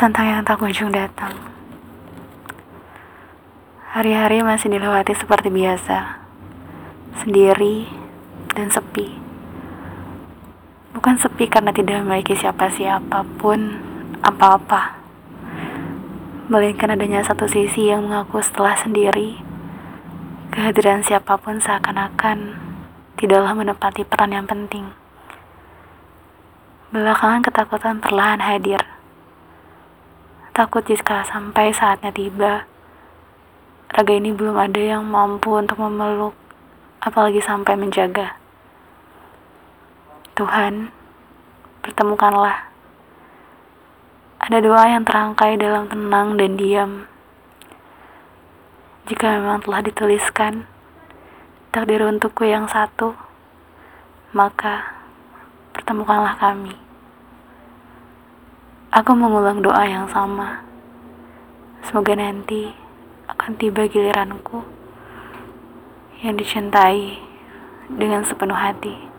tentang yang tak kunjung datang. Hari-hari masih dilewati seperti biasa, sendiri dan sepi. Bukan sepi karena tidak memiliki siapa-siapa pun apa-apa, melainkan adanya satu sisi yang mengaku setelah sendiri, kehadiran siapa pun seakan-akan tidaklah menepati peran yang penting. Belakangan ketakutan perlahan hadir. Takut jika sampai saatnya tiba, raga ini belum ada yang mampu untuk memeluk, apalagi sampai menjaga. Tuhan, pertemukanlah. Ada doa yang terangkai dalam tenang dan diam. Jika memang telah dituliskan, takdir untukku yang satu, maka pertemukanlah kami. Aku mengulang doa yang sama. Semoga nanti akan tiba giliranku yang dicintai dengan sepenuh hati.